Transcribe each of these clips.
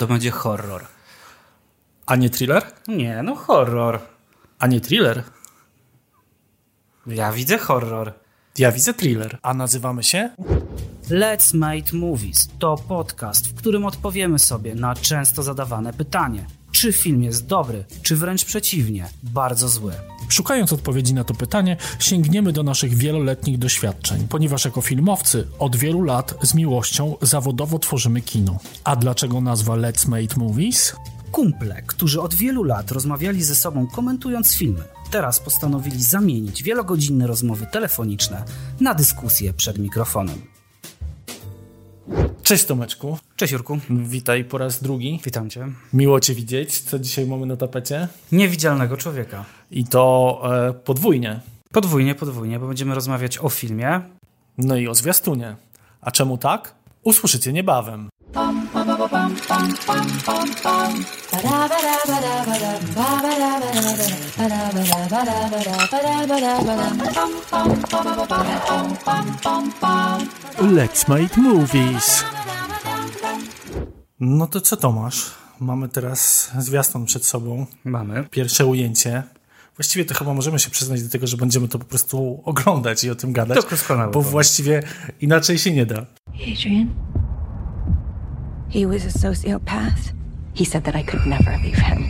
To będzie horror. A nie thriller? Nie, no horror. A nie thriller? Ja widzę horror. Ja widzę thriller. A nazywamy się? Let's Make Movies to podcast, w którym odpowiemy sobie na często zadawane pytanie. Czy film jest dobry, czy wręcz przeciwnie, bardzo zły? Szukając odpowiedzi na to pytanie, sięgniemy do naszych wieloletnich doświadczeń, ponieważ jako filmowcy od wielu lat z miłością zawodowo tworzymy kino. A dlaczego nazwa Let's Make Movies? Kumple, którzy od wielu lat rozmawiali ze sobą komentując filmy, teraz postanowili zamienić wielogodzinne rozmowy telefoniczne na dyskusje przed mikrofonem. Cześć Tomeczku. Cześć Jurku. Witaj po raz drugi. Witam Cię. Miło Cię widzieć. Co dzisiaj mamy na tapecie? Niewidzialnego człowieka. I to e, podwójnie. Podwójnie, podwójnie, bo będziemy rozmawiać o filmie. No i o zwiastunie. A czemu tak? Usłyszycie niebawem. Let's make movies. No to co Tomasz? Mamy teraz zwiastun przed sobą. Mamy. Pierwsze ujęcie. Właściwie to chyba możemy się przyznać do tego, że będziemy to po prostu oglądać i o tym gadać. To doskonałe Bo właściwie inaczej się nie da. Adrian. He was a sociopath. He said that I could never leave him.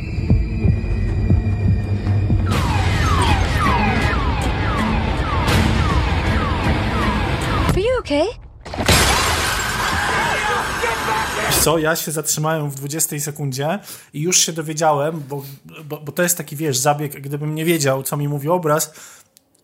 Are you okay? Co, ja się zatrzymałem w 20 sekundzie i już się dowiedziałem, bo, bo, bo to jest taki, wiesz, zabieg, gdybym nie wiedział, co mi mówi obraz,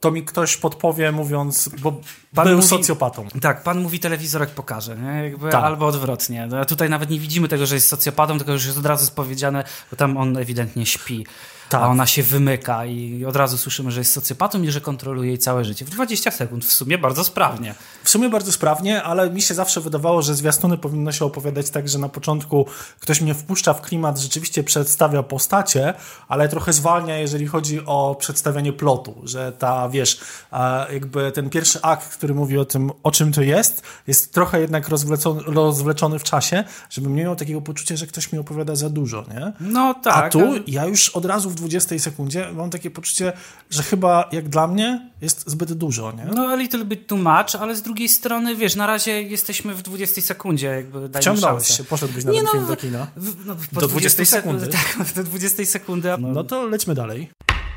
to mi ktoś podpowie mówiąc, bo Pan był mówi- socjopatą. Tak, pan mówi telewizorek pokaże, nie? Jakby, Tak. albo odwrotnie. No, tutaj nawet nie widzimy tego, że jest socjopatą, tylko już jest od razu spowiedziane, bo tam on ewidentnie śpi. Tak. A ona się wymyka i od razu słyszymy, że jest socjopatą i że kontroluje jej całe życie. W 20 sekund, w sumie bardzo sprawnie. W sumie bardzo sprawnie, ale mi się zawsze wydawało, że zwiastuny powinno się opowiadać tak, że na początku ktoś mnie wpuszcza w klimat, rzeczywiście przedstawia postacie, ale trochę zwalnia, jeżeli chodzi o przedstawianie plotu, że ta, wiesz, a jakby ten pierwszy akt, który mówi o tym, o czym to jest, jest trochę jednak rozwleczony, rozwleczony w czasie, żebym nie miał takiego poczucia, że ktoś mi opowiada za dużo, nie? No tak. A tu ja już od razu w 20 sekundzie mam takie poczucie, że chyba jak dla mnie jest zbyt dużo, nie? No a little bit too much, ale z drugiej strony, wiesz, na razie jesteśmy w 20 sekundzie, jakby dajmy Wciągnąłeś się, poszedłbyś na Nie ten no, film do kina. w- no, Do 20 sek- sekundy. Tak, do 20 sekundy. a- No to lećmy dalej.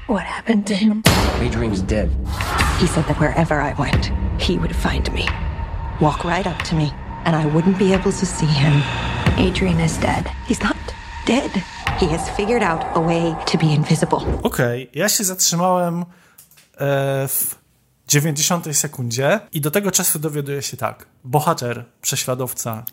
What happened to him? Adrian's dead. He said that wherever I went, he would find me, walk right up to me, and I wouldn't be able to see him. Adrian is dead. He's not dead. He has figured out a way to be invisible. Okej, ja się zatrzymałem e, w 90 sekundzie i do tego czasu dowiaduję się tak. Bohater, prześladowca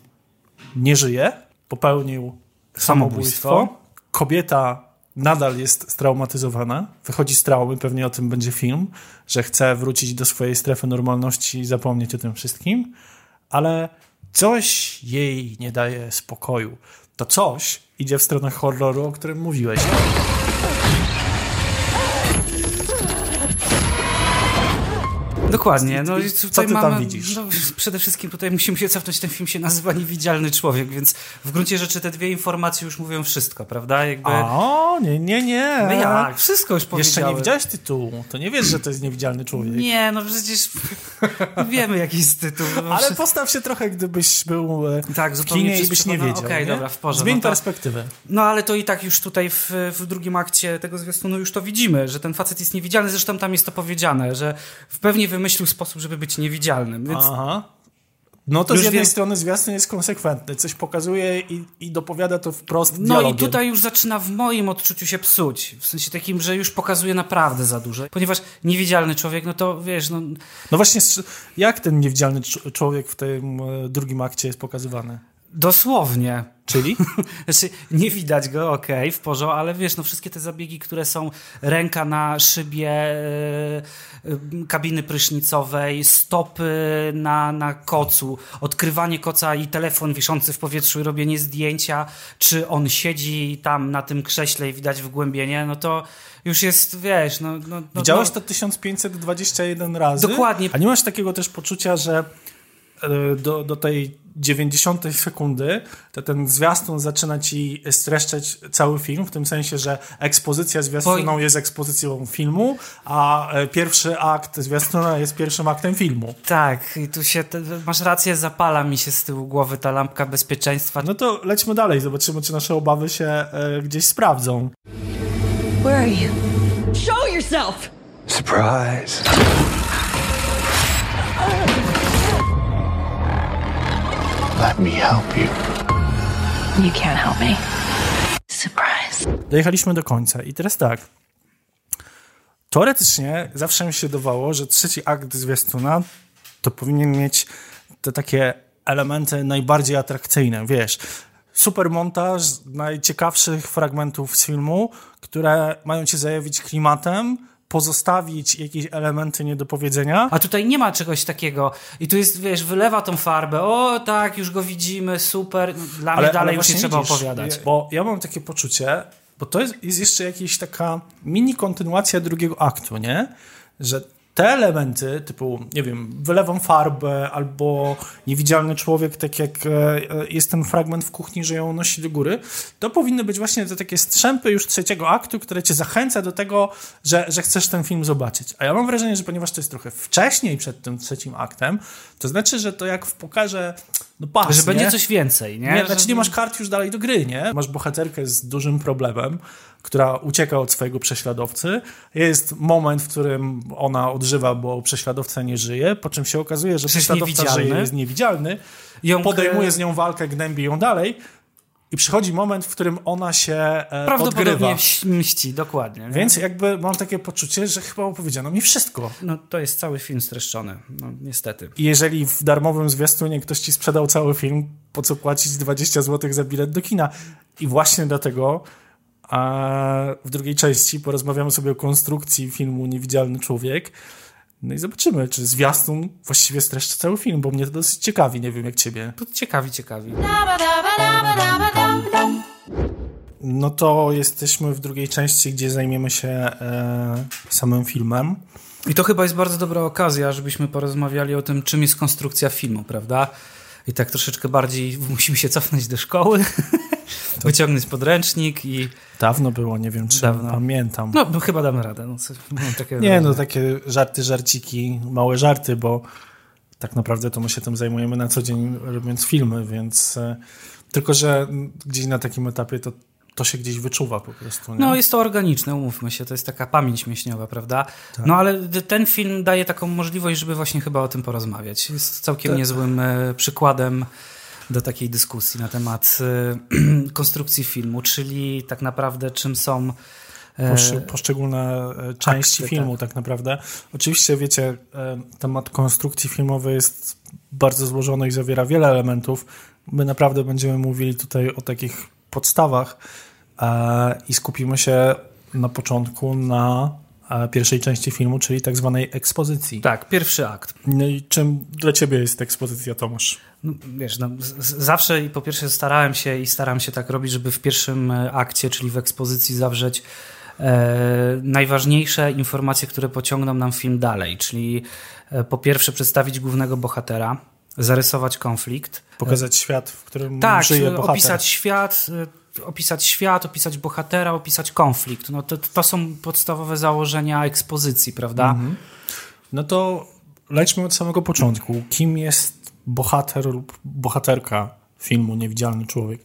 nie żyje, popełnił samobójstwo. Samobójstwo. Kobieta nadal jest straumatyzowana, wychodzi z traumy, pewnie o tym będzie film, że chce wrócić do swojej strefy normalności i zapomnieć o tym wszystkim, ale coś jej nie daje spokoju. To coś idzie w stronę horroru, o którym mówiłeś. Dokładnie. No, i co tutaj ty tam mamy, widzisz? No, przede wszystkim tutaj musimy się cofnąć, ten film się nazywa Niewidzialny Człowiek, więc w gruncie rzeczy te dwie informacje już mówią wszystko, prawda? Jakby, O, nie, nie, nie. no jak? Wszystko już Jeszcze powiedziałem. nie widziałeś tytułu, to nie wiesz, że to jest niewidzialny człowiek. Nie, no przecież wiemy jaki jest tytuł. No, Ale przecież- postaw się trochę, gdybyś był e, Tak, w kinie i byś nie wiedział. Okej, nie? dobra, w porze, Zmień no to- perspektywę. No ale to i tak już tutaj w, w drugim akcie tego zwiastunu już to widzimy, że ten facet jest niewidzialny, zresztą tam jest to powiedziane, że w pewnie wymyślił sposób, żeby być niewidzialnym, więc Aha. No to Już z jednej wiem- strony zwiastun jest konsekwentny, coś pokazuje i, i dopowiada to wprost No dialogiem. i tutaj już zaczyna w moim odczuciu się psuć. W sensie takim, że już pokazuje naprawdę za dużo. Ponieważ niewidzialny człowiek, no to wiesz, no, No właśnie, jak ten niewidzialny cz- człowiek w tym e, drugim akcie jest pokazywany? Dosłownie. Czyli? znaczy, nie widać go, okej, okay, w porządku, ale wiesz, no wszystkie te zabiegi, które są ręka na szybie e, kabiny prysznicowej, stopy na, na kocu, odkrywanie koca i telefon wiszący w powietrzu i robienie zdjęcia, czy on siedzi tam na tym krześle i widać wgłębienie, no to już jest, wiesz, no... no, no Widziałeś no, to 1521 razy? Dokładnie. A nie masz takiego też poczucia, że do, do tej 90 sekundy, to ten zwiastun zaczyna ci streszczać cały film, w tym sensie, że ekspozycja zwiastuną Bo... jest ekspozycją filmu, a e, pierwszy akt zwiastuna jest pierwszym aktem filmu. Tak, i tu się, masz rację, zapala mi się z tyłu głowy ta lampka bezpieczeństwa. No to lećmy dalej, zobaczymy, czy nasze obawy się e, gdzieś sprawdzą. Where are you? Show yourself! Surprise. Let me help you. You can't help me. Surprise. Dojechaliśmy do końca i teraz tak. Teoretycznie zawsze mi się dawało, że trzeci akt zwiastuna to powinien mieć te takie elementy najbardziej atrakcyjne, wiesz. Super montaż najciekawszych fragmentów z filmu, które mają cię zajawić klimatem, pozostawić jakieś elementy niedopowiedzenia. A tutaj nie ma czegoś takiego. I tu jest, wiesz, wylewa tą farbę. O, tak, już go widzimy, super. Dla ale, mnie dalej już nie trzeba opowiadać. Bo ja mam takie poczucie, bo to jest, jest jeszcze jakaś taka mini kontynuacja drugiego aktu, nie? Że te elementy, typu, nie wiem, wylewam farbę albo niewidzialny człowiek, tak jak e, jest ten fragment w kuchni, że ją nosi do góry, to powinny być właśnie te takie strzępy już trzeciego aktu, które cię zachęca do tego, że, że chcesz ten film zobaczyć. A ja mam wrażenie, że ponieważ to jest trochę wcześniej przed tym trzecim aktem, to znaczy, że to jak w pokarze no pas, Że będzie nie? coś więcej, nie? nie znaczy nie masz kart już dalej do gry, nie? Masz bohaterkę z dużym problemem, która ucieka od swojego prześladowcy. Jest moment, w którym ona odżywa, bo prześladowca nie żyje, po czym się okazuje, że Przecież prześladowca żyje, jest niewidzialny. Ją podejmuje z nią walkę, gnębi ją dalej. I przychodzi moment, w którym ona się e, Prawdopodobnie odgrywa. mści, dokładnie. Nie? Więc jakby mam takie poczucie, że chyba opowiedziano mi wszystko. No to jest cały film streszczony, no niestety. I jeżeli w darmowym zwiastunie ktoś ci sprzedał cały film, po co płacić 20 zł za bilet do kina? I właśnie dlatego a w drugiej części porozmawiamy sobie o konstrukcji filmu Niewidzialny Człowiek. No i zobaczymy, czy zwiastun właściwie streszczy cały film, bo mnie to dosyć ciekawi, nie wiem jak ciebie. To ciekawi, ciekawi. No to jesteśmy w drugiej części, gdzie zajmiemy się e, samym filmem. I to chyba jest bardzo dobra okazja, żebyśmy porozmawiali o tym, czym jest konstrukcja filmu, prawda? I tak troszeczkę bardziej musimy się cofnąć do szkoły, wyciągnąć podręcznik i... Dawno było, nie wiem czy Dawno. pamiętam. No, no chyba damy radę. No, takie nie, no takie żarty, żarciki, małe żarty, bo tak naprawdę to my się tym zajmujemy na co dzień robiąc filmy, więc... E, tylko, że gdzieś na takim etapie to to się gdzieś wyczuwa po prostu. Nie? No jest to organiczne, umówmy się, to jest taka pamięć mięśniowa, prawda? Tak. No ale ten film daje taką możliwość, żeby właśnie chyba o tym porozmawiać. Jest całkiem tak. niezłym e, przykładem do takiej dyskusji na temat e, konstrukcji filmu, czyli tak naprawdę czym są e, poszczególne części akty, filmu tak. tak naprawdę. Oczywiście wiecie, temat konstrukcji filmowej jest bardzo złożony i zawiera wiele elementów. My naprawdę będziemy mówili tutaj o takich podstawach, E, i skupimy się na początku na e, pierwszej części filmu, czyli tak zwanej ekspozycji. Tak, pierwszy akt. No i czym dla ciebie jest ekspozycja, Tomasz? No, wiesz, no, zawsze i po pierwsze starałem się i staram się tak robić, żeby w pierwszym e, akcie, czyli w ekspozycji zawrzeć e, najważniejsze informacje, które pociągną nam film dalej, czyli e, po pierwsze przedstawić głównego bohatera, zarysować konflikt. Pokazać świat, w którym tak, żyje bohater. opisać świat, opisać świat, opisać bohatera, opisać konflikt. No to, to są podstawowe założenia ekspozycji, prawda? Mhm. No to lećmy od samego początku. Kim jest bohater lub bohaterka filmu Niewidzialny Człowiek?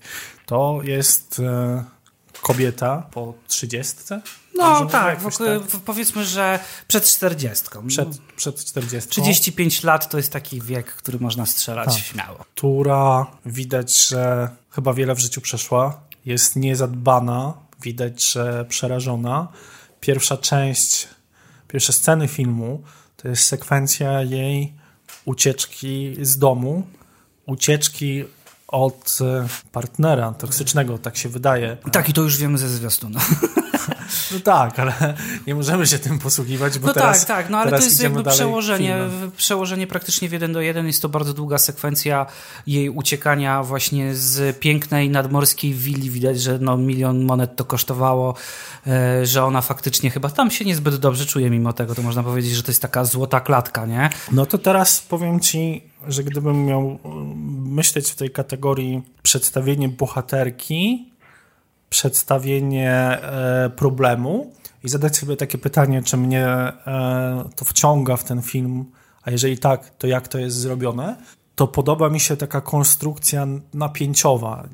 To jest e, kobieta po trzydziestce? No tak, w, tak, powiedzmy, że przed czterdziestką. Przed, przed 40. 35 lat to jest taki wiek, który można strzelać tak. śmiało. Która widać, że chyba wiele w życiu przeszła jest niezadbana, widać, że przerażona. Pierwsza część, pierwsze sceny filmu to jest sekwencja jej ucieczki z domu, ucieczki od e, partnera toksycznego, tak się wydaje. Tak, i to już wiemy ze zwiastunu. No tak, ale nie możemy się tym posługiwać, bo no teraz tak, tak, no ale to jest jakby przełożenie, filmem. przełożenie praktycznie w jeden do jeden. Jest to bardzo długa sekwencja jej uciekania właśnie z pięknej nadmorskiej willi. Widać, że no milion monet to kosztowało, e, że ona faktycznie chyba tam się niezbyt dobrze czuje mimo tego. To można powiedzieć, że to jest taka złota klatka, nie? No to teraz powiem ci, że gdybym miał um, myśleć w tej kategorii przedstawienie bohaterki, przedstawienie e, problemu i zadać sobie takie pytanie, czy mnie e, to wciąga w ten film, a jeżeli tak, to jak to jest zrobione, to podoba mi się taka konstrukcja napięciowa.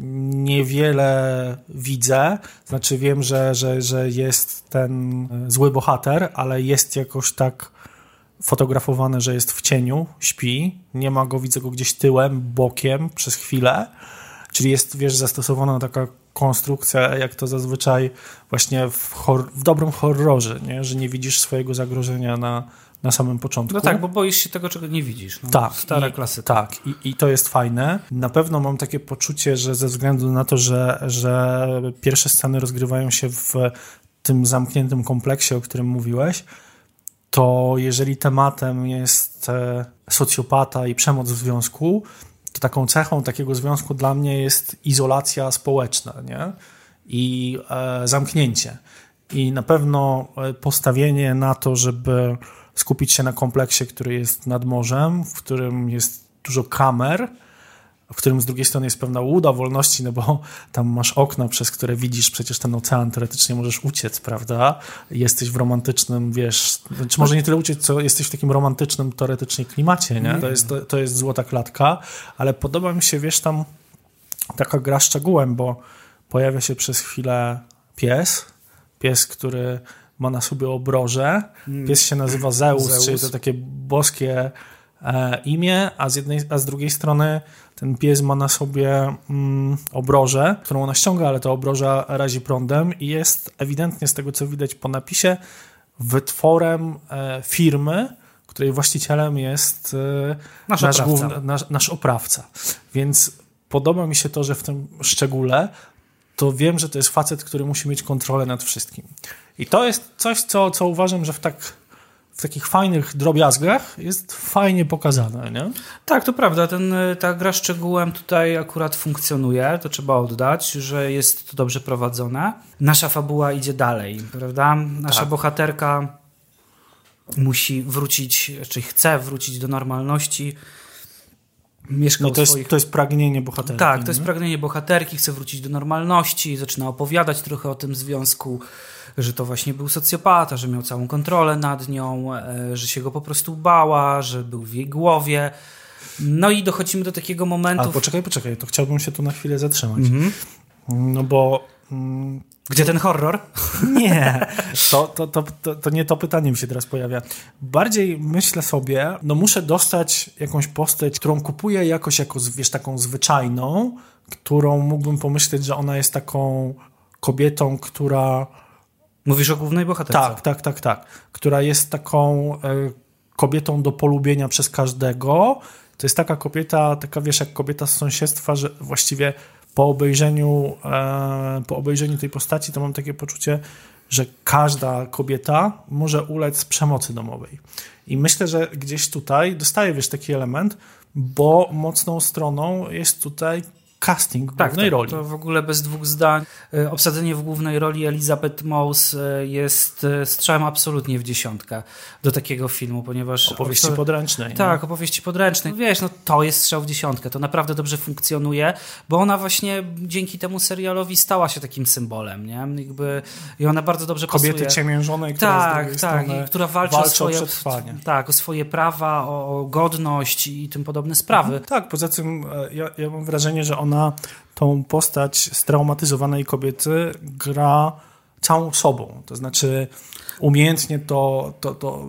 Niewiele widzę, znaczy wiem, że, że, że jest ten e, zły bohater, ale jest jakoś tak fotografowane, że jest w cieniu, śpi, nie ma go, widzę go gdzieś tyłem, bokiem przez chwilę, czyli jest, wiesz, zastosowana taka konstrukcja, jak to zazwyczaj właśnie w, hor- w dobrym horrorze, nie? że nie widzisz swojego zagrożenia na, na samym początku. No tak, bo boisz się tego, czego nie widzisz. No, Tak, Stara i, klasyka. Tak, i, i to jest fajne. Na pewno mam takie poczucie, że ze względu na to, że, że pierwsze sceny rozgrywają się w tym zamkniętym kompleksie, o którym mówiłeś, to jeżeli tematem jest e, socjopata i przemoc w związku, taką cechą takiego związku dla mnie jest izolacja społeczna nie? i e, zamknięcie. I na pewno e, postawienie na to, żeby skupić się na kompleksie, który jest nad morzem, w którym jest dużo kamer, w którym z drugiej strony jest pewna łuda wolności, no bo tam masz okna, przez które widzisz przecież ten ocean, teoretycznie możesz uciec, prawda? Jesteś w romantycznym, wiesz, czy może nie tyle uciec, co jesteś w takim romantycznym teoretycznie klimacie, nie? To jest, to, to jest złota klatka, ale podoba mi się, wiesz, tam taka gra szczegółem, bo pojawia się przez chwilę pies, pies, który ma na sobie obroże. Pies się nazywa Zeus, Zeus. czyli to takie boskie imię, a z, jednej, a z drugiej strony ten pies ma na sobie mm, obrożę, którą ona ściąga, ale ta obroża razi prądem i jest ewidentnie z tego, co widać po napisie, wytworem e, firmy, której właścicielem jest e, Nasz nasz, oprawca. główny, nasz, nasz oprawca. Więc podoba mi się to, że w tym szczególe to wiem, że to jest facet, który musi mieć kontrolę nad wszystkim. I to jest coś, co, co uważam, że w tak w takich fajnych drobiazgach jest fajnie pokazane, nie? Tak, to prawda. Ten, ta gra szczegółem tutaj akurat funkcjonuje, to trzeba oddać, że jest to dobrze prowadzone. Nasza fabuła idzie dalej, prawda? Nasza Tak. bohaterka musi wrócić, czy chce wrócić do normalności. Mieszka No to, jest, swoich... to jest pragnienie bohatera. Tak, to jest pragnienie bohaterki, chce wrócić do normalności, zaczyna opowiadać trochę o tym związku, że to właśnie był socjopata, że miał całą kontrolę nad nią, e, że się go po prostu bała, że był w jej głowie. No i dochodzimy do takiego momentu, Ale poczekaj, poczekaj, to chciałbym się tu na chwilę zatrzymać. Mhm. No bo mm, gdzie ten horror? Nie, to, to, to, to, to nie to pytanie mi się teraz pojawia. Bardziej myślę sobie, no muszę dostać jakąś postać, którą kupuję jakoś jako, wiesz, taką zwyczajną, którą mógłbym pomyśleć, że ona jest taką kobietą, która... Mówisz o głównej bohaterce? Tak, tak, tak, tak. Która jest taką e, kobietą do polubienia przez każdego. To jest taka kobieta, taka wiesz, jak kobieta z sąsiedztwa, że właściwie po obejrzeniu, e, po obejrzeniu tej postaci to mam takie poczucie, że każda kobieta może ulec przemocy domowej. I myślę, że gdzieś tutaj dostaje, wiesz, taki element, bo mocną stroną jest tutaj casting Tak, głównej tak, roli. to w ogóle bez dwóch zdań. E, Obsadzenie w głównej roli Elizabeth Moss e, jest e, strzałem absolutnie w dziesiątkę do takiego filmu, ponieważ... Opowieści obsa- podręcznej. Tak, opowieści podręcznej. Wiesz, no to jest strzał w dziesiątkę, to naprawdę dobrze funkcjonuje, bo ona właśnie dzięki temu serialowi stała się takim symbolem, nie? Jakby, I ona bardzo dobrze Kobiety pasuje. ciemiężonej, która Tak, tak, strony i która walczy walczy o swoje, o przetrwanie. tak, o swoje prawa, o, godność i tym podobne sprawy. Tak, poza tym ja, ja mam wrażenie, że ona tą postać straumatyzowanej kobiety gra całą sobą. To znaczy umiejętnie to, to, to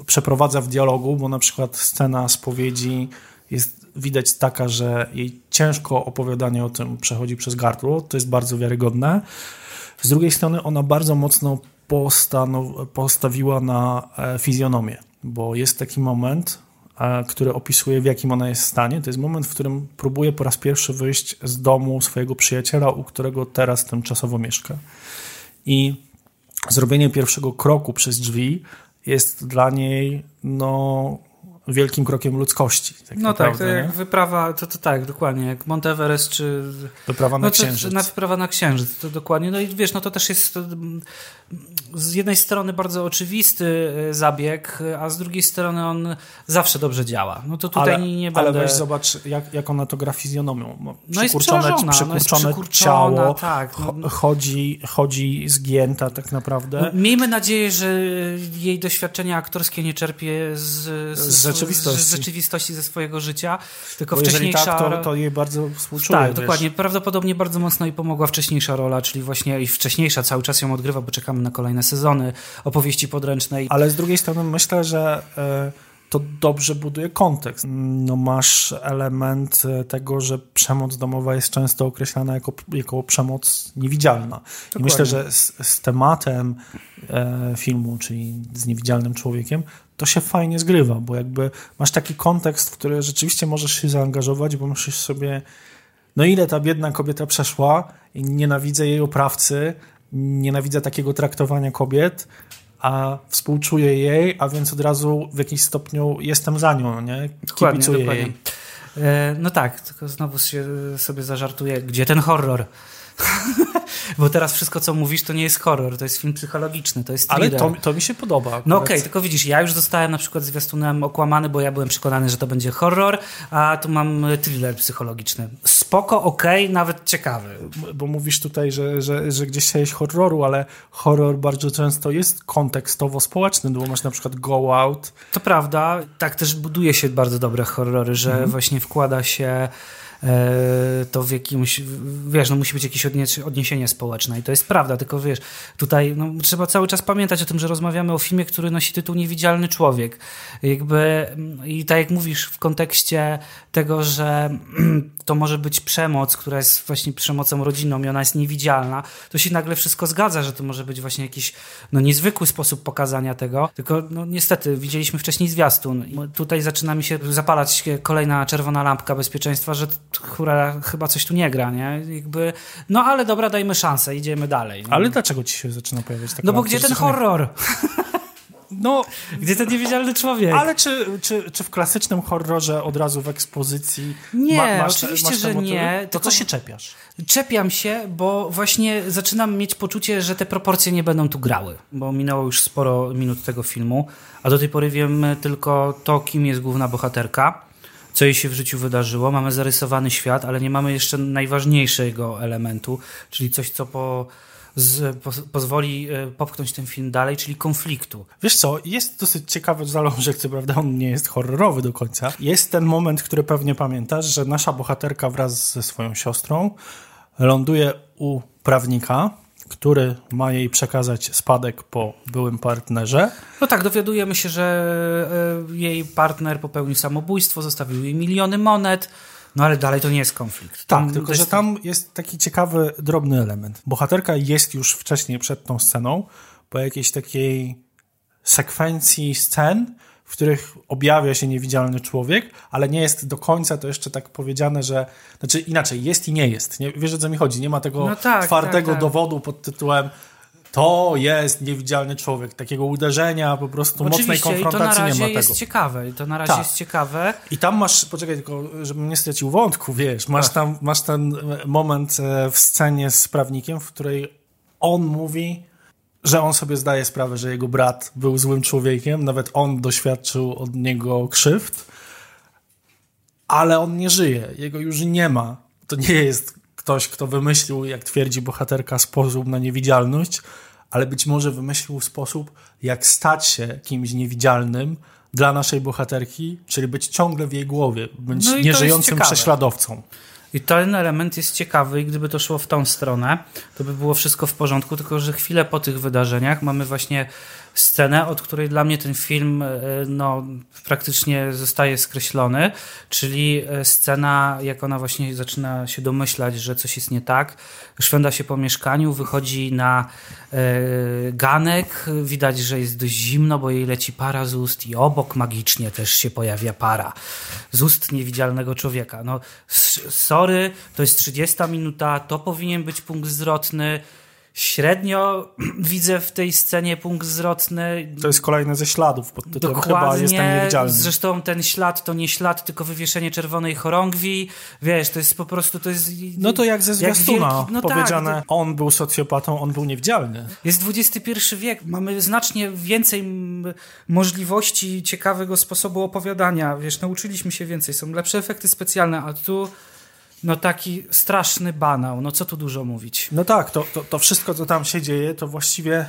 e, przeprowadza w dialogu, bo na przykład scena spowiedzi jest widać taka, że jej ciężko opowiadanie o tym przechodzi przez gardło. To jest bardzo wiarygodne. Z drugiej strony ona bardzo mocno postanow- postawiła na e, fizjonomię, bo jest taki moment, który opisuje, w jakim ona jest stanie. To jest moment, w którym próbuje po raz pierwszy wyjść z domu swojego przyjaciela, u którego teraz tymczasowo mieszka. I zrobienie pierwszego kroku przez drzwi jest dla niej no, wielkim krokiem ludzkości. Tak no tak, to jak wyprawa, to, to tak, dokładnie, jak Monteverest czy... Wyprawa na no, Księżyc. Na wyprawa na Księżyc, to dokładnie. No i wiesz, no to też jest mm, z jednej strony bardzo oczywisty e, zabieg, a z drugiej strony on zawsze dobrze działa. No to tutaj ale, nie będę... Ale weź zobacz, jak, jak ona to gra fizjonomią. No jest przykurczone, przykurczone no ciało, tak, no. chodzi, chodzi zgięta tak naprawdę. No, miejmy nadzieję, że jej doświadczenia aktorskie nie czerpie z, z, z rzeczywistości. z rzeczywistości ze swojego życia, tylko Bo wcześniejsza... Tak, to, to jej bardzo współczuję. Tak, wiesz. dokładnie. Prawdopodobnie bardzo mocno jej pomogła wcześniejsza rola, czyli właśnie i wcześniejsza cały czas ją odgrywa, bo czekamy na kolejne sezony opowieści podręcznej. Ale z drugiej strony myślę, że y, to dobrze buduje kontekst. No masz element e, tego, że przemoc domowa jest często określana jako, jako przemoc niewidzialna. Dokładnie. I myślę, że z, z tematem e, filmu, czyli z niewidzialnym człowiekiem, to się fajnie zgrywa, bo jakby masz taki kontekst, w który rzeczywiście możesz się zaangażować, bo myślisz sobie, no ile ta biedna kobieta przeszła i nienawidzę jej oprawcy, nienawidzę takiego traktowania kobiet, a współczuję jej, a więc od razu w jakimś stopniu jestem za nią, nie? Kibicuję dokładnie, jej. E, no tak, tylko znowu się sobie zażartuję, gdzie ten horror? Bo teraz wszystko, co mówisz, to nie jest horror, to jest film psychologiczny, to jest thriller. Ale to, to mi się podoba. No okej, okay, tylko widzisz, ja już zostałem na przykład zwiastunem okłamany, bo ja byłem przekonany, że to będzie horror, a tu mam thriller psychologiczny. Spoko, okej, okay, nawet ciekawy. Bo mówisz tutaj, że, że, że gdzieś chciałeś horroru, ale horror bardzo często jest kontekstowo społeczny, bo masz na przykład Go Out. To prawda, tak też buduje się bardzo dobre horrory, że mm właśnie wkłada się E, to w jakimś, wiesz, no musi być jakieś odniesienie społeczne i to jest prawda, tylko wiesz, tutaj no, trzeba cały czas pamiętać o tym, że rozmawiamy o filmie, który nosi tytuł Niewidzialny Człowiek. Jakby, i tak jak mówisz w kontekście tego, że to może być przemoc, która jest właśnie przemocą rodzinną i ona jest niewidzialna, to się nagle wszystko zgadza, że to może być właśnie jakiś no, niezwykły sposób pokazania tego, tylko no, niestety widzieliśmy wcześniej zwiastun. Tutaj zaczyna mi się zapalać kolejna czerwona lampka bezpieczeństwa, że która chyba coś tu nie gra, nie? Jakby, no ale dobra, dajmy szansę, idziemy dalej. Nie? Ale dlaczego ci się zaczyna pojawiać taka No bo gdzie ten horror? No, gdzie ten niewidzialny człowiek? Ale czy, czy, czy w klasycznym horrorze od razu w ekspozycji nie, ma, masz, oczywiście, masz że motywy? nie. To co się czepiasz? Czepiam się, bo właśnie zaczynam mieć poczucie, że te proporcje nie będą tu grały, bo minęło już sporo minut tego filmu, a do tej pory wiem tylko to, kim jest główna bohaterka co jej się w życiu wydarzyło. Mamy zarysowany świat, ale nie mamy jeszcze najważniejszego elementu, czyli coś, co po, z, po, pozwoli e, popchnąć ten film dalej, czyli konfliktu. Wiesz co, jest dosyć ciekawy że co prawda on nie jest horrorowy do końca. Jest ten moment, który pewnie pamiętasz, że nasza bohaterka wraz ze swoją siostrą ląduje u prawnika, który ma jej przekazać spadek po byłym partnerze. No tak, dowiadujemy się, że e, jej partner popełnił samobójstwo, zostawił jej miliony monet. No ale dalej to nie jest konflikt. Tam tak, tylko że tam jest taki ciekawy, drobny element. Bohaterka jest już wcześniej przed tą sceną, po jakiejś takiej sekwencji scen, w których objawia się niewidzialny człowiek, ale nie jest do końca to jeszcze tak powiedziane, że. Znaczy inaczej, jest i nie jest. Nie, wiesz o co mi chodzi? Nie ma tego no tak, twardego tak, tak. dowodu pod tytułem to jest niewidzialny człowiek, takiego uderzenia, po prostu Oczywiście, mocnej konfrontacji nie ma tego. to na razie jest ciekawe, to na razie tak. jest ciekawe. I tam masz, poczekaj tylko, żebym nie stracił wątku, wiesz, masz tam, masz ten moment e, w scenie z prawnikiem, w której on mówi, że on sobie zdaje sprawę, że jego brat był złym człowiekiem, nawet on doświadczył od niego krzywd, ale on nie żyje, jego już nie ma. To nie jest ktoś, kto wymyślił, jak twierdzi bohaterka, sposób na niewidzialność, ale być może wymyślił sposób, jak stać się kimś niewidzialnym dla naszej bohaterki, czyli być ciągle w jej głowie, być no nieżyjącym prześladowcą. I ten element jest ciekawy i gdyby to szło w tą stronę, to by było wszystko w porządku, tylko że chwilę po tych wydarzeniach mamy właśnie scenę, od której dla mnie ten film e, no, praktycznie zostaje skreślony, czyli e, scena, jak ona właśnie zaczyna się domyślać, że coś jest nie tak, szwenda się po mieszkaniu, wychodzi na e, ganek, widać, że jest dość zimno, bo jej leci para z ust i obok magicznie też się pojawia para z ust niewidzialnego człowieka. No, sorry, to jest 30 minuta, to powinien być punkt zwrotny, Średnio widzę w tej scenie punkt zwrotny. To jest kolejny ze śladów pod tytułem Dokładnie. chyba jestem niewidzialny. Zresztą ten ślad to nie ślad, tylko wywieszenie czerwonej chorągwi. Wiesz, to jest po prostu, to jest... No to jak ze zwiastuna jak no powiedziane, tak, to... on był socjopatą, on był niewidzialny. Jest XXI wiek, mamy znacznie więcej możliwości ciekawego sposobu opowiadania. Wiesz, nauczyliśmy się więcej, są lepsze efekty specjalne, a tu no taki straszny banał, no co tu dużo mówić. No tak, to, to, to wszystko, co tam się dzieje, to właściwie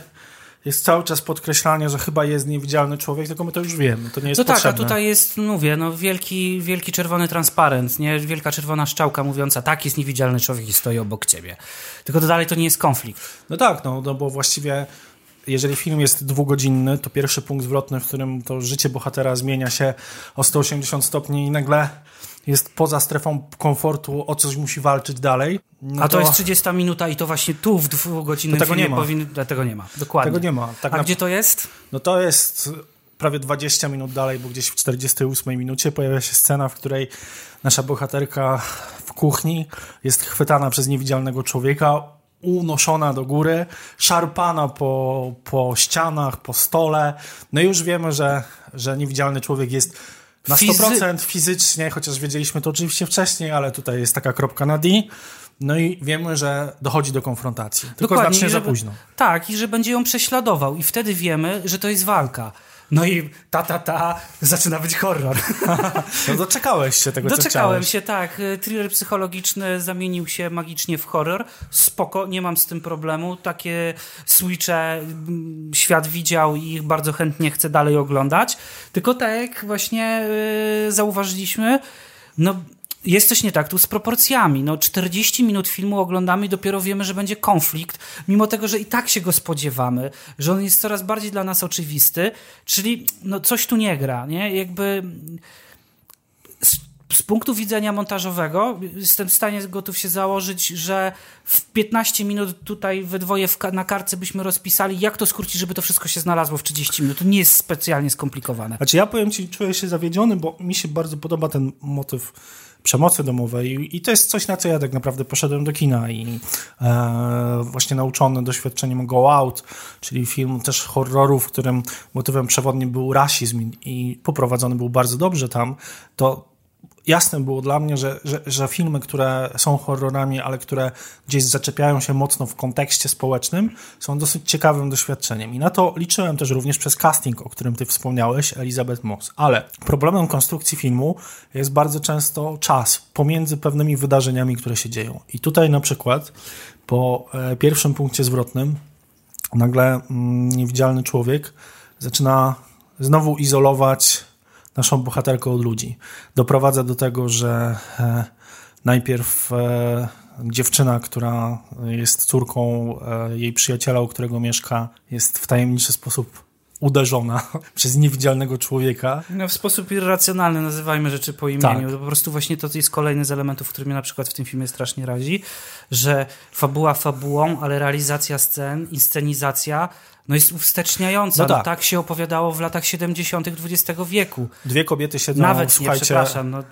jest cały czas podkreślanie, że chyba jest niewidzialny człowiek, tylko my to już wiemy, to nie jest No potrzebne. tak, a tutaj jest, mówię, no wielki, wielki czerwony transparent, nie? wielka czerwona szczałka mówiąca, tak, jest niewidzialny człowiek i stoi obok ciebie. Tylko to dalej to nie jest konflikt. No tak, no, no bo właściwie jeżeli film jest dwugodzinny, to pierwszy punkt zwrotny, w którym to życie bohatera zmienia się o 180 stopni i nagle jest poza strefą komfortu, o coś musi walczyć dalej. No A to, to, jest 30 minuta i to właśnie tu w dwugodzinnym tego nie ma. Tego nie ma. Dokładnie. Tego nie ma. Tak A na... gdzie to jest? No to jest prawie 20 minut dalej, bo gdzieś w 48 minucie pojawia się scena, w której nasza bohaterka w kuchni jest chwytana przez niewidzialnego człowieka, unoszona do góry, szarpana po, po ścianach, po stole. No i już wiemy, że, że niewidzialny człowiek jest na 100% fizycznie, chociaż wiedzieliśmy to oczywiście wcześniej, ale tutaj jest taka kropka na D. No i wiemy, że dochodzi do konfrontacji. Tylko Dokładnie, znacznie za późno. Tak, i że będzie ją prześladował. I wtedy wiemy, że to jest walka. No i ta, ta, ta, zaczyna być horror. No doczekałeś się tego, Doczekałem się, tak. Thriller psychologiczny zamienił się magicznie w horror. Spoko, nie mam z tym problemu. Takie switche mm, świat widział i ich bardzo chętnie chcę dalej oglądać. Tylko tak jak właśnie yy, zauważyliśmy, no jest coś nie tak tu z proporcjami. No 40 minut filmu oglądamy i dopiero wiemy, że będzie konflikt, mimo tego, że i tak się go spodziewamy, że on jest coraz bardziej dla nas oczywisty, czyli no coś tu nie gra, nie? Jakby z, z punktu widzenia montażowego jestem w stanie gotów się założyć, że w 15 minut tutaj we dwoje na kartce byśmy rozpisali, jak to skrócić, żeby to wszystko się znalazło w 30 minut. To nie jest specjalnie skomplikowane. Znaczy ja powiem ci, czuję się zawiedziony, bo mi się bardzo podoba ten motyw przemocy domowej. I to jest coś, na co ja tak naprawdę poszedłem do kina i e, właśnie nauczony doświadczeniem Go Out, czyli film też horroru, w którym motywem przewodnim był rasizm i poprowadzony był bardzo dobrze tam, to jasne było dla mnie, że, że, że, filmy, które są horrorami, ale które gdzieś zaczepiają się mocno w kontekście społecznym, są dosyć ciekawym doświadczeniem. I na to liczyłem też również przez casting, o którym ty wspomniałeś, Elizabeth Moss. Ale problemem konstrukcji filmu jest bardzo często czas pomiędzy pewnymi wydarzeniami, które się dzieją. I tutaj na przykład po e, pierwszym punkcie zwrotnym nagle mm, niewidzialny człowiek zaczyna znowu izolować naszą bohaterkę od ludzi. Doprowadza do tego, że e, najpierw e, dziewczyna, która jest córką e, jej przyjaciela, u którego mieszka, jest w tajemniczy sposób uderzona przez niewidzialnego człowieka. No, w sposób irracjonalny nazywajmy rzeczy po imieniu. Tak. Po prostu właśnie to jest kolejny z elementów, który mnie na przykład w tym filmie strasznie razi, że fabuła fabułą, ale realizacja scen, inscenizacja no jest uwsteczniająca. No tak. No tak się opowiadało w latach 70. XX wieku. Dwie kobiety siedzą, Nawet słuchajcie... Nie, przepraszam, no.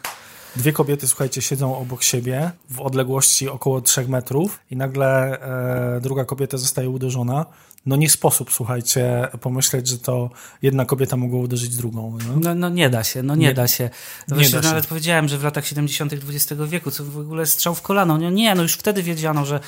Dwie kobiety, słuchajcie, siedzą obok siebie w odległości około 3 metrów i nagle e, druga kobieta zostaje uderzona no nie sposób, słuchajcie, pomyśleć, że to jedna kobieta mogła uderzyć drugą. No, no, no nie da się, no nie, nie da się. To nie da nawet się. powiedziałem, że w latach 70. XX wieku, co w ogóle strzał w kolano. No nie, no już wtedy wiedziano, że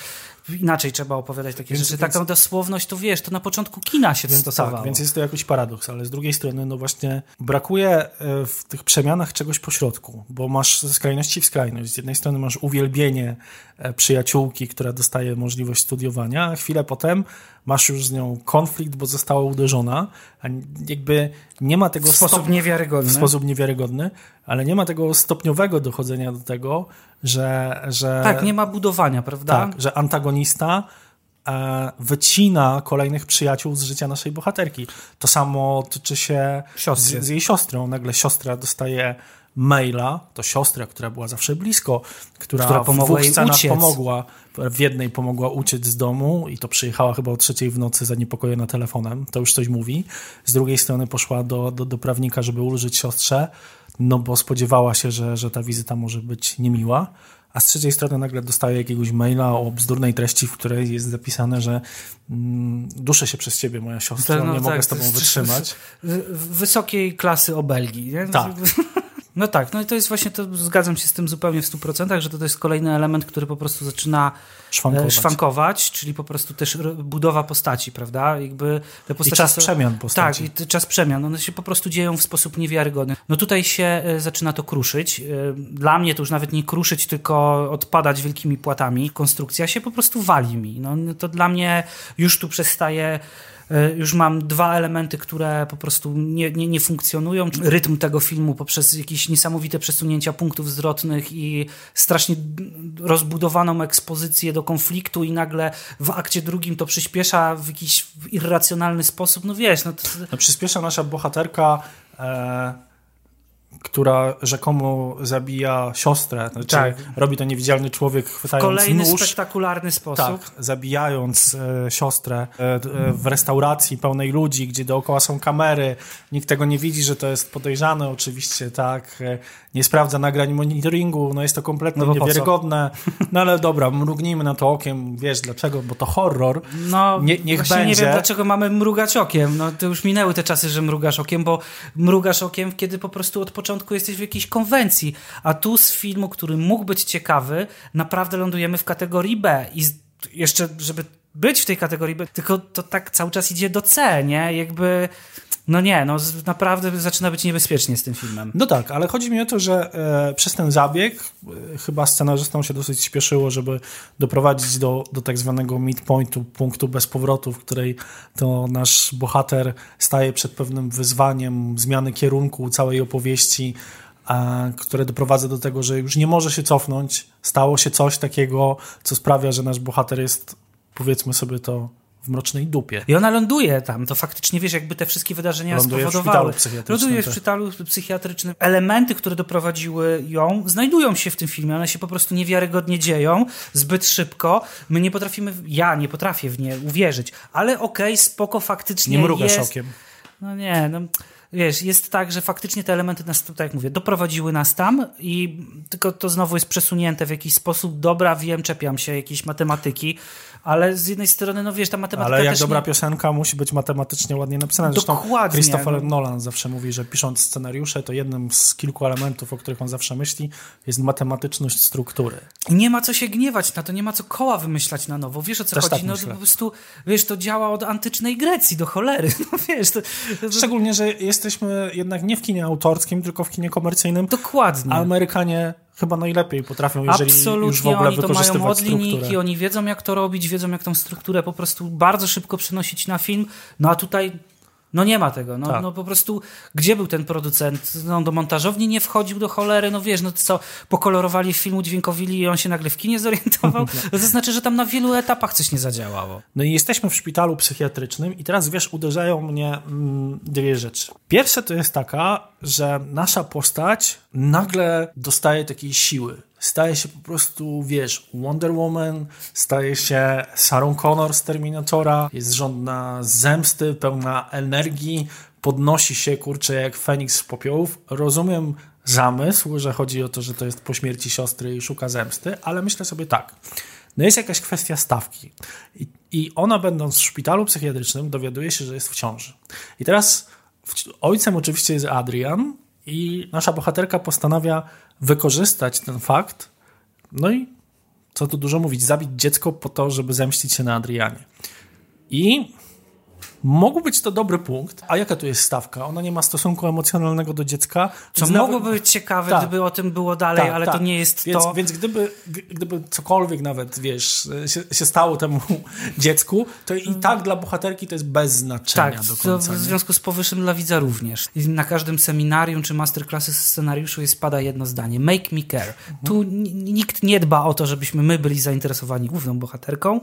inaczej trzeba opowiadać takie więc, rzeczy. Więc, Taką dosłowność, to wiesz, to na początku kina się więc, stosowało. Tak, więc jest to jakiś paradoks, ale z drugiej strony, no właśnie brakuje e, w tych przemianach czegoś pośrodku, bo masz ze skrajności w skrajność. Z jednej strony masz uwielbienie e, przyjaciółki, która dostaje możliwość studiowania, a chwilę potem masz już z nią konflikt, bo została uderzona, a jakby nie ma tego... W sposób niewiarygodny. W sposób niewiarygodny, ale nie ma tego stopniowego dochodzenia do tego, że... że tak, nie ma budowania, prawda? Tak, że antagonista e, wycina kolejnych przyjaciół z życia naszej bohaterki. To samo tyczy się z, z, jej siostrą. Nagle siostra dostaje maila, to siostra, która była zawsze blisko, która, która pomogła scenach uciec. pomogła. W jednej pomogła uciec z domu i to przyjechała chyba o trzeciej w nocy zaniepokojona telefonem. To już coś mówi. Z drugiej strony poszła do, do, do prawnika, żeby ulżyć siostrze, no bo spodziewała się, że, że ta wizyta może być niemiła. A z trzeciej strony nagle dostaje jakiegoś maila o bzdurnej treści, w której jest zapisane, że mm, duszę się przez ciebie, moja siostra, no nie tak, mogę z tobą wytrzymać. Wysokiej klasy obelgi. Nie? Tak. No tak, no i to jest właśnie, to zgadzam się z tym zupełnie w 100%, że to, to jest kolejny element, który po prostu zaczyna Szwankować. e, szwankować czyli po prostu też budowa postaci, prawda? Jakby te postaci czas są- przemian postaci. Tak, i czas przemian. One się po prostu dzieją w sposób niewiarygodny. No tutaj się e, zaczyna to kruszyć. E, Dla mnie to już nawet nie kruszyć, tylko odpadać wielkimi płatami. Konstrukcja się po prostu wali mi. No, to dla mnie już tu przestaje już mam dwa elementy, które po prostu nie, nie, nie funkcjonują. Rytm tego filmu poprzez jakieś niesamowite przesunięcia punktów zwrotnych i strasznie rozbudowaną ekspozycję do konfliktu i nagle w akcie drugim to przyspiesza w jakiś irracjonalny sposób. No wiesz, no to, No, przyspiesza nasza bohaterka, e, która rzekomo zabija siostrę. Znaczy, Tak. Robi to niewidzialny człowiek, chwytając kolejny nóż. spektakularny sposób. Tak, zabijając e, siostrę e, e, w restauracji pełnej ludzi, gdzie dookoła są kamery, nikt tego nie widzi, że to jest podejrzane oczywiście, tak, e, nie sprawdza nagrań monitoringu, no jest to kompletnie No niewiarygodne, no ale dobra, mrugnijmy na to okiem, wiesz dlaczego, bo to horror, No, Nie- niech właśnie nie będzie. wiem, dlaczego mamy mrugać okiem. No, to już minęły te czasy, że mrugasz okiem, bo mrugasz okiem, kiedy po prostu od początku jesteś w jakiejś konwencji. A tu z filmu, który mógł być ciekawy, naprawdę lądujemy w kategorii B. I jeszcze, żeby być w tej kategorii B, tylko to tak cały czas idzie do C, nie? Jakby... No nie, no naprawdę zaczyna być niebezpiecznie z tym filmem. No tak, ale chodzi mi o to, że e, przez ten zabieg e, chyba scenarzystom się dosyć spieszyło, żeby doprowadzić do, do tak zwanego midpointu, punktu bez powrotu, w której to nasz bohater staje przed pewnym wyzwaniem zmiany kierunku całej opowieści, które doprowadza do tego, że już nie może się cofnąć. Stało się coś takiego, co sprawia, że nasz bohater jest, powiedzmy sobie to, w mrocznej dupie. I ona ląduje tam, to faktycznie wiesz, jakby te wszystkie wydarzenia Ląduje w spowodowały. szpitalu psychiatrycznym, Ląduje w szpitalu psychiatrycznym. Elementy, które doprowadziły ją, znajdują się w tym filmie. One się po prostu niewiarygodnie dzieją, zbyt szybko. My nie potrafimy, ja nie potrafię w nie uwierzyć. Ale okej, spoko, faktycznie Nie mrugasz jest. okiem. No nie, no wiesz, jest tak, że faktycznie te elementy nas, tak jak mówię, doprowadziły nas tam i tylko to znowu jest przesunięte w jakiś sposób. Dobra, wiem, czepiam się jakiejś matematyki, ale z jednej strony, no wiesz, ta matematyka Ale jak też dobra nie... piosenka musi być matematycznie ładnie napisana. Zresztą Dokładnie, Christopher no. Nolan zawsze mówi, że pisząc scenariusze, to jednym z kilku elementów, o których on zawsze myśli, jest matematyczność struktury. Nie ma co się gniewać na to, nie ma co koła wymyślać na nowo. Wiesz o co Też chodzi? tak no myślę. po prostu, wiesz, to działa od antycznej Grecji do cholery. No wiesz, to, Szczególnie, że jesteśmy jednak nie w kinie autorskim, tylko w kinie komercyjnym. dokładnie. A Amerykanie chyba najlepiej potrafią, jeżeli Absolutnie, już w ogóle oni to mają od linijki, strukturę. oni wiedzą jak to robić, wiedzą jak tą strukturę po prostu bardzo szybko przenosić na film, no a tutaj no nie ma tego, no, Tak. no po prostu gdzie był ten producent? No do montażowni nie wchodził do cholery, no wiesz, no to co, pokolorowali film, udźwiękowili i on się nagle w kinie zorientował? No to znaczy, że tam na wielu etapach coś nie zadziałało. No i jesteśmy w szpitalu psychiatrycznym i teraz, wiesz, uderzają mnie mm, dwie rzeczy. Pierwsze to jest taka, że nasza postać nagle dostaje takiej siły. Staje się po prostu, wiesz, Wonder Woman, staje się Sarah Connor z Terminatora, jest żądna zemsty, pełna energii, podnosi się, kurczę, jak Feniks z popiołów. Rozumiem zamysł, że chodzi o to, że to jest po śmierci siostry i szuka zemsty, ale myślę sobie tak. No jest jakaś kwestia stawki. I, I ona, będąc w szpitalu psychiatrycznym, dowiaduje się, że jest w ciąży. I teraz ojcem oczywiście jest Adrian, i nasza bohaterka postanawia wykorzystać ten fakt. No i co tu dużo mówić, zabić dziecko po to, żeby zemścić się na Adrianie. I Mógł być to dobry punkt. A jaka tu jest stawka? Ona nie ma stosunku emocjonalnego do dziecka. Co więc mogłoby być ciekawe, Tak. gdyby o tym było dalej, Tak, ale tak. to nie jest więc, to. Więc gdyby, gdyby cokolwiek nawet, wiesz, się, się stało temu dziecku, to i tak dla bohaterki to jest bez znaczenia Tak, do końca. w związku z powyższym dla widza również. Na każdym seminarium czy masterclassy z scenariuszu jest pada jedno zdanie. Make me care. Tu n- nikt nie dba o to, żebyśmy my byli zainteresowani główną bohaterką,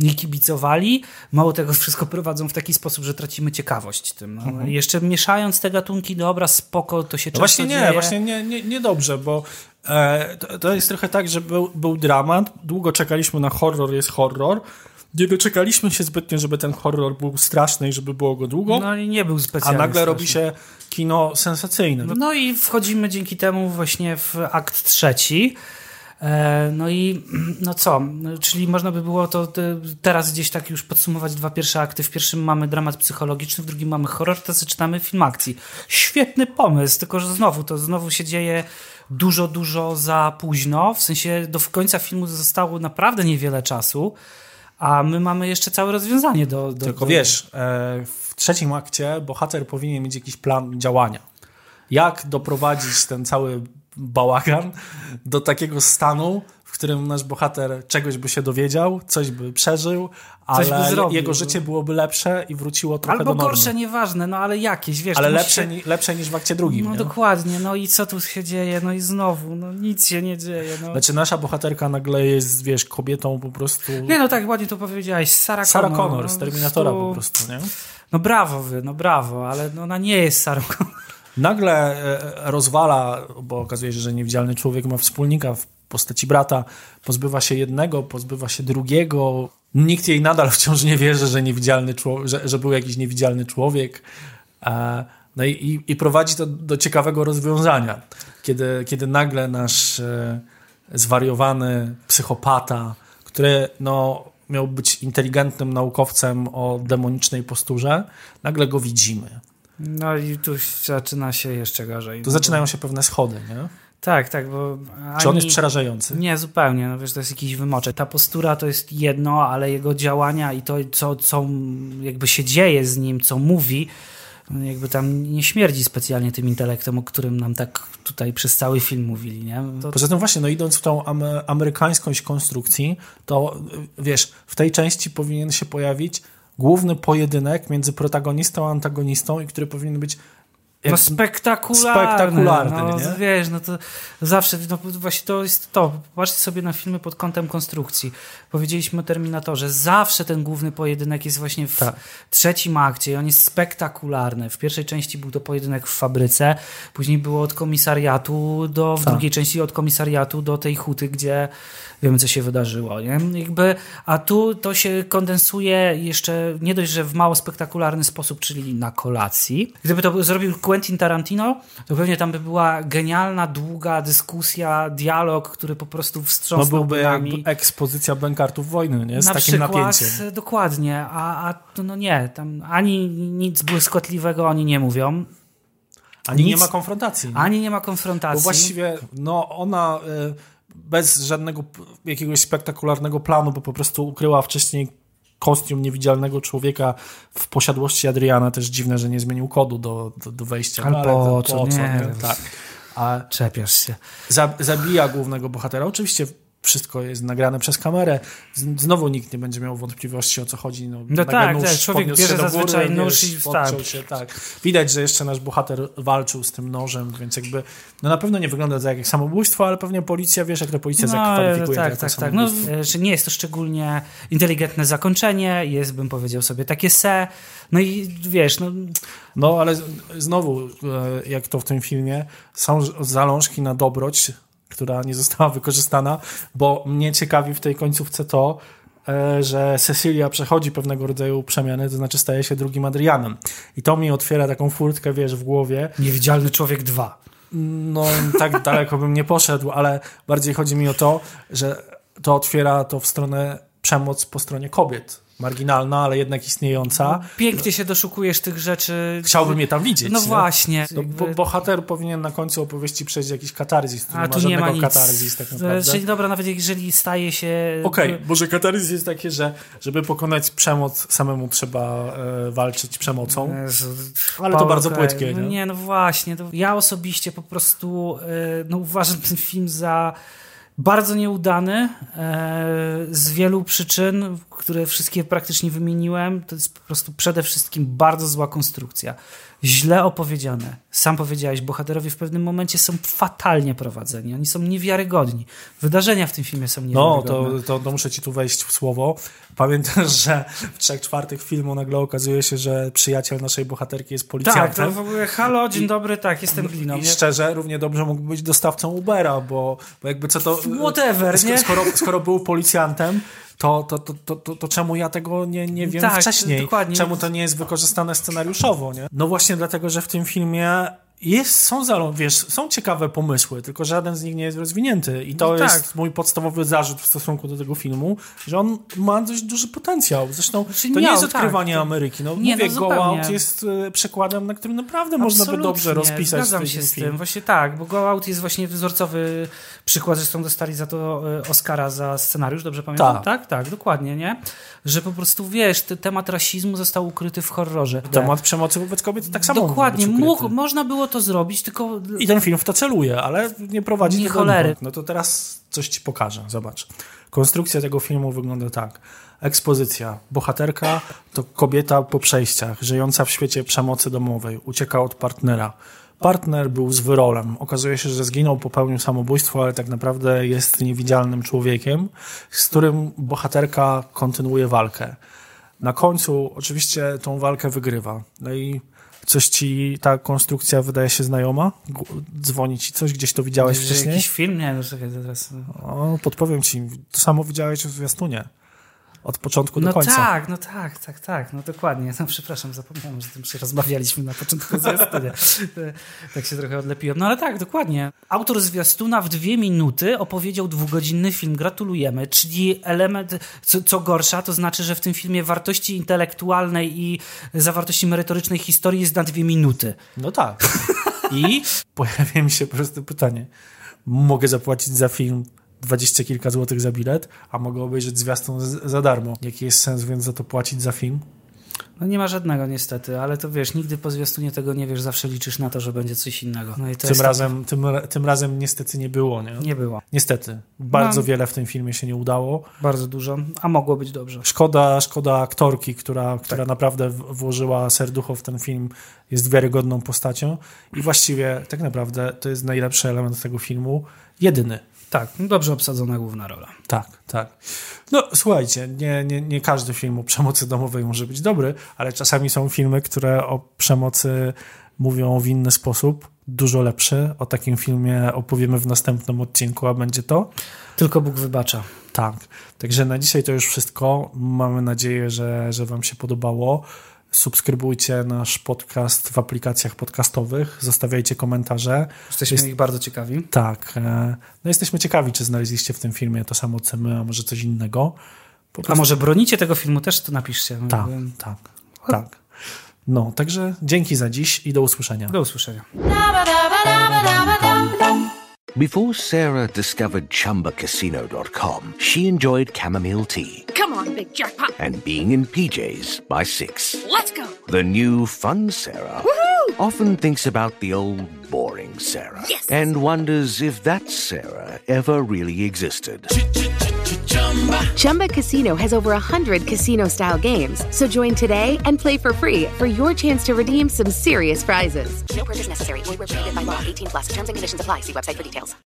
nie kibicowali. Mało tego, wszystko prowadzą w taki sposób, że tracimy ciekawość tym. No. Mhm. Jeszcze mieszając te gatunki, dobra, spoko, to się No często właśnie nie, dzieje. właśnie nie, nie, bo e, to, to jest trochę tak, że był, był dramat, długo czekaliśmy na horror, jest horror. Nie doczekaliśmy się zbytnio, żeby ten horror był straszny i żeby było go długo, No i nie był a specjalnie nagle straszny. robi się kino sensacyjne. No i wchodzimy dzięki temu właśnie w akt trzeci. E, No i no co, czyli można by było to te- teraz gdzieś tak już podsumować dwa pierwsze akty. W pierwszym mamy dramat psychologiczny, w drugim mamy horror, teraz zaczynamy film akcji. Świetny pomysł, tylko że znowu to znowu się dzieje dużo, dużo za późno. W sensie do końca filmu zostało naprawdę niewiele czasu, a my mamy jeszcze całe rozwiązanie do... do Tylko do, wiesz, e, w trzecim akcie bohater powinien mieć jakiś plan działania. Jak doprowadzić ten cały bałagan do takiego stanu, w którym nasz bohater czegoś by się dowiedział, coś by przeżył, Coś ale by zrobił. jego życie byłoby lepsze i wróciło trochę Albo do normy. gorsze, nieważne, no ale jakieś, wiesz. ale lepsze, się- ni- lepsze niż w akcie drugim. No nie? dokładnie, no i co tu się dzieje? No i znowu, no nic się nie dzieje. No. Znaczy nasza bohaterka nagle jest, wiesz, kobietą po prostu... Nie no tak ładnie to powiedziałeś, Sarah, Sarah Connor. Connor no, z Terminatora po prostu, nie? No brawo wy, no brawo, ale no ona nie jest Sarah Connor. Nagle e, rozwala, bo okazuje się, że niewidzialny człowiek ma wspólnika w postaci brata, pozbywa się jednego, pozbywa się drugiego. Nikt jej nadal wciąż nie wierzy, że, niewidzialny człowiek, że, że był jakiś niewidzialny człowiek. E, No i, i, i prowadzi to do ciekawego rozwiązania, kiedy, kiedy nagle nasz e, zwariowany psychopata, który no, miał być inteligentnym naukowcem o demonicznej posturze, nagle go widzimy. No i tu zaczyna się jeszcze gorzej. Tu zaczynają się pewne schody, nie? Tak, tak, bo... Czy on ani- jest przerażający? Nie, zupełnie, no wiesz, to jest jakiś wymoczek. Ta postura to jest jedno, ale jego działania i to, co, co jakby się dzieje z nim, co mówi, jakby tam nie śmierdzi specjalnie tym intelektem, o którym nam tak tutaj przez cały film mówili, nie? To, Poza tym właśnie, no idąc w tą am amerykańskość konstrukcji, to wiesz, w tej części powinien się pojawić główny pojedynek między protagonistą a antagonistą i który powinien być No spektakularny. spektakularny, no, nie? Wiesz, no to zawsze, no właśnie to jest to. Patrzcie sobie na filmy pod kątem konstrukcji. Powiedzieliśmy o Terminatorze. Zawsze ten główny pojedynek jest właśnie w Tak. trzecim akcie i on jest spektakularny. W pierwszej części był to pojedynek w fabryce, później było od komisariatu do, w Tak. drugiej części od komisariatu do tej huty, gdzie wiemy, co się wydarzyło, nie? Jakby, a tu to się kondensuje jeszcze nie dość, że w mało spektakularny sposób, czyli na kolacji. Gdyby to zrobił Quentin Tarantino, to pewnie tam by była genialna, długa dyskusja, dialog, który po prostu no wstrząsnął byłby nami. jakby ekspozycja bękartów wojny, nie? Z Na takim przykład, napięciem. dokładnie, a, a to no nie, tam ani nic błyskotliwego oni nie mówią, Ani nie nic- ma konfrontacji. nie? ani nie ma konfrontacji. Bo właściwie, no ona y, bez żadnego jakiegoś spektakularnego planu, bo po prostu ukryła wcześniej kostium niewidzialnego człowieka w posiadłości Adriana. Też dziwne, że nie zmienił kodu do, do, do wejścia. Ale no, po co? Nie wiem. Tak. A Czepiasz się. za, zabija głównego bohatera. Oczywiście wszystko jest nagrane przez kamerę. Znowu nikt nie będzie miał wątpliwości o co chodzi. No, nagle tak, nóż tak, człowiek podniósł bierze się do zazwyczaj góry, nóż wiesz, i podciął tak. się, tak. Widać, że jeszcze nasz bohater walczył z tym nożem, więc jakby no na pewno nie wygląda to jak samobójstwo, ale pewnie policja, wiesz jak to policja No, zakwalifikuje tak, tak, tak. No, nie jest to szczególnie inteligentne zakończenie, jest, bym powiedział sobie, takie se. No i wiesz, no, No ale znowu, e, jak to w tym filmie, są zalążki na dobroć, która nie została wykorzystana, bo mnie ciekawi w tej końcówce to, e, że Cecilia przechodzi pewnego rodzaju przemiany, to znaczy staje się drugim Adrianem. I to mi otwiera taką furtkę, wiesz, w głowie. Niewidzialny Człowiek 2. No, tak daleko bym nie poszedł, ale bardziej chodzi mi o to, że to otwiera to w stronę przemoc po stronie kobiet. Marginalna, ale jednak istniejąca. Pięknie się doszukujesz tych rzeczy. Chciałbym je tam widzieć. No nie? właśnie. No, bo, bohater powinien na końcu opowieści przejść jakiś katarzis, który A tu nie ma nic. tak naprawdę. Czyli dobra, nawet jeżeli staje się... Okej, okay, może katarzis jest takie, że żeby pokonać przemoc, samemu trzeba e, walczyć przemocą. Jezu, ale to bardzo płytkie. No nie? nie, no właśnie. Ja osobiście po prostu e, no, uważam ten film za bardzo nieudany e, z wielu przyczyn, które wszystkie praktycznie wymieniłem. To jest po prostu przede wszystkim bardzo zła konstrukcja. Źle opowiedziane. Sam powiedziałeś, bohaterowie w pewnym momencie są fatalnie prowadzeni. Oni są niewiarygodni. Wydarzenia w tym filmie są niewiarygodne. No, to, to, to muszę ci tu wejść w słowo. Pamiętasz, że w trzech czwartych filmu nagle okazuje się, że przyjaciel naszej bohaterki jest policjantem. Tak, to w ogóle halo, dzień dobry, tak, jestem gliną. I szczerze, równie dobrze mógłby być dostawcą Ubera, bo, bo jakby co to... Whatever, nie? Skoro, skoro był policjantem, to, to, to, to, to, to czemu ja tego nie, nie wiem tak, wcześniej? Dokładnie. Czemu to nie jest wykorzystane scenariuszowo, nie? No właśnie dlatego, że w tym filmie jest, są, wiesz, są ciekawe pomysły, tylko żaden z nich nie jest rozwinięty. I to no jest tak. mój podstawowy zarzut w stosunku do tego filmu, że on ma dość duży potencjał. Zresztą Znaczy to miał, nie jest odkrywanie tak. Ameryki. No, Nie, mówię, no Go. Out jest e, przykładem, na którym naprawdę można by dobrze Absolutnie, rozpisać Zgadzam się z film. tym. Właśnie tak, bo Go Out jest właśnie wzorcowy przykład. Zresztą dostali za to e, Oscara za scenariusz, dobrze pamiętam? Tak. tak, tak dokładnie, nie? Że po prostu, wiesz, te, temat rasizmu został ukryty w horrorze. Temat przemocy wobec kobiet tak samo Dokładnie, mógł można było to zrobić, tylko... I ten film w to celuje, ale nie prowadzi Nie do cholery. No to teraz coś ci pokażę, zobacz. Konstrukcja tego filmu wygląda tak. Ekspozycja. Bohaterka to kobieta po przejściach, żyjąca w świecie przemocy domowej. Ucieka od partnera. Partner był z wyrolem. Okazuje się, że zginął, popełnił samobójstwo, ale tak naprawdę jest niewidzialnym człowiekiem, z którym bohaterka kontynuuje walkę. Na końcu oczywiście tą walkę wygrywa. No i coś ci ta konstrukcja wydaje się znajoma? Dzwoni ci coś? Gdzieś to widziałeś wcześniej? Jakiś film? Nie, no czekaj, teraz... O, podpowiem ci. To samo widziałeś w zwiastunie. Od początku No do końca. tak, no tak, tak, tak, no dokładnie. No przepraszam, zapomniałem, że tym się rozmawialiśmy na początku zwiastunia. tak się trochę odlepiłem. No ale tak, dokładnie. Autor zwiastuna w dwie minuty opowiedział dwugodzinny film. Gratulujemy. Czyli element, co, co gorsza, to znaczy, że w tym filmie wartości intelektualnej i zawartości merytorycznej historii jest na dwie minuty. No tak. I pojawia mi się proste pytanie. Mogę zapłacić za film dwadzieścia kilka złotych za bilet, a mogę obejrzeć zwiastun za darmo. Jaki jest sens więc za to płacić za film? No nie ma żadnego niestety, ale to wiesz, nigdy po zwiastunie tego nie wiesz, zawsze liczysz na to, że będzie coś innego. No Tym jest razem, tym, tym razem niestety nie było, nie? Nie było. Niestety. Bardzo No. wiele w tym filmie się nie udało. Bardzo dużo, a mogło być dobrze. Szkoda, szkoda aktorki, która, która naprawdę włożyła serducho w ten film, jest wiarygodną postacią i właściwie tak naprawdę to jest najlepszy element tego filmu. Jedyny. Tak, dobrze obsadzona główna rola. Tak, tak. No słuchajcie, nie, nie, nie każdy film o przemocy domowej może być dobry, ale czasami są filmy, które o przemocy mówią w inny sposób, dużo lepszy. O takim filmie opowiemy w następnym odcinku, a będzie to Tylko Bóg wybacza. tak. Także na dzisiaj to już wszystko. Mamy nadzieję, że, że Wam się podobało. Subskrybujcie nasz podcast w aplikacjach podcastowych, zostawiajcie komentarze. Jesteśmy Jest- ich bardzo ciekawi. Tak. e, No jesteśmy ciekawi, czy znaleźliście w tym filmie to samo co my, a może coś innego. Po A prostu- może bronicie tego filmu, też to napiszcie. Tak, tak, tak. No, także dzięki za dziś i do usłyszenia. Do usłyszenia. Before Sarah discovered ChumbaCasino.com, she enjoyed chamomile tea Come on, big jackpot. and being in PJs by six. Let's go. The new fun Sarah Woohoo! often thinks about the old boring Sarah Yes. and wonders if that Sarah ever really existed. Chumba Casino has over 100 casino style games. So join today and play for free for your chance to redeem some serious prizes. No purchase necessary. Void where prohibited by law. 18 plus. Terms and conditions apply. See website for details.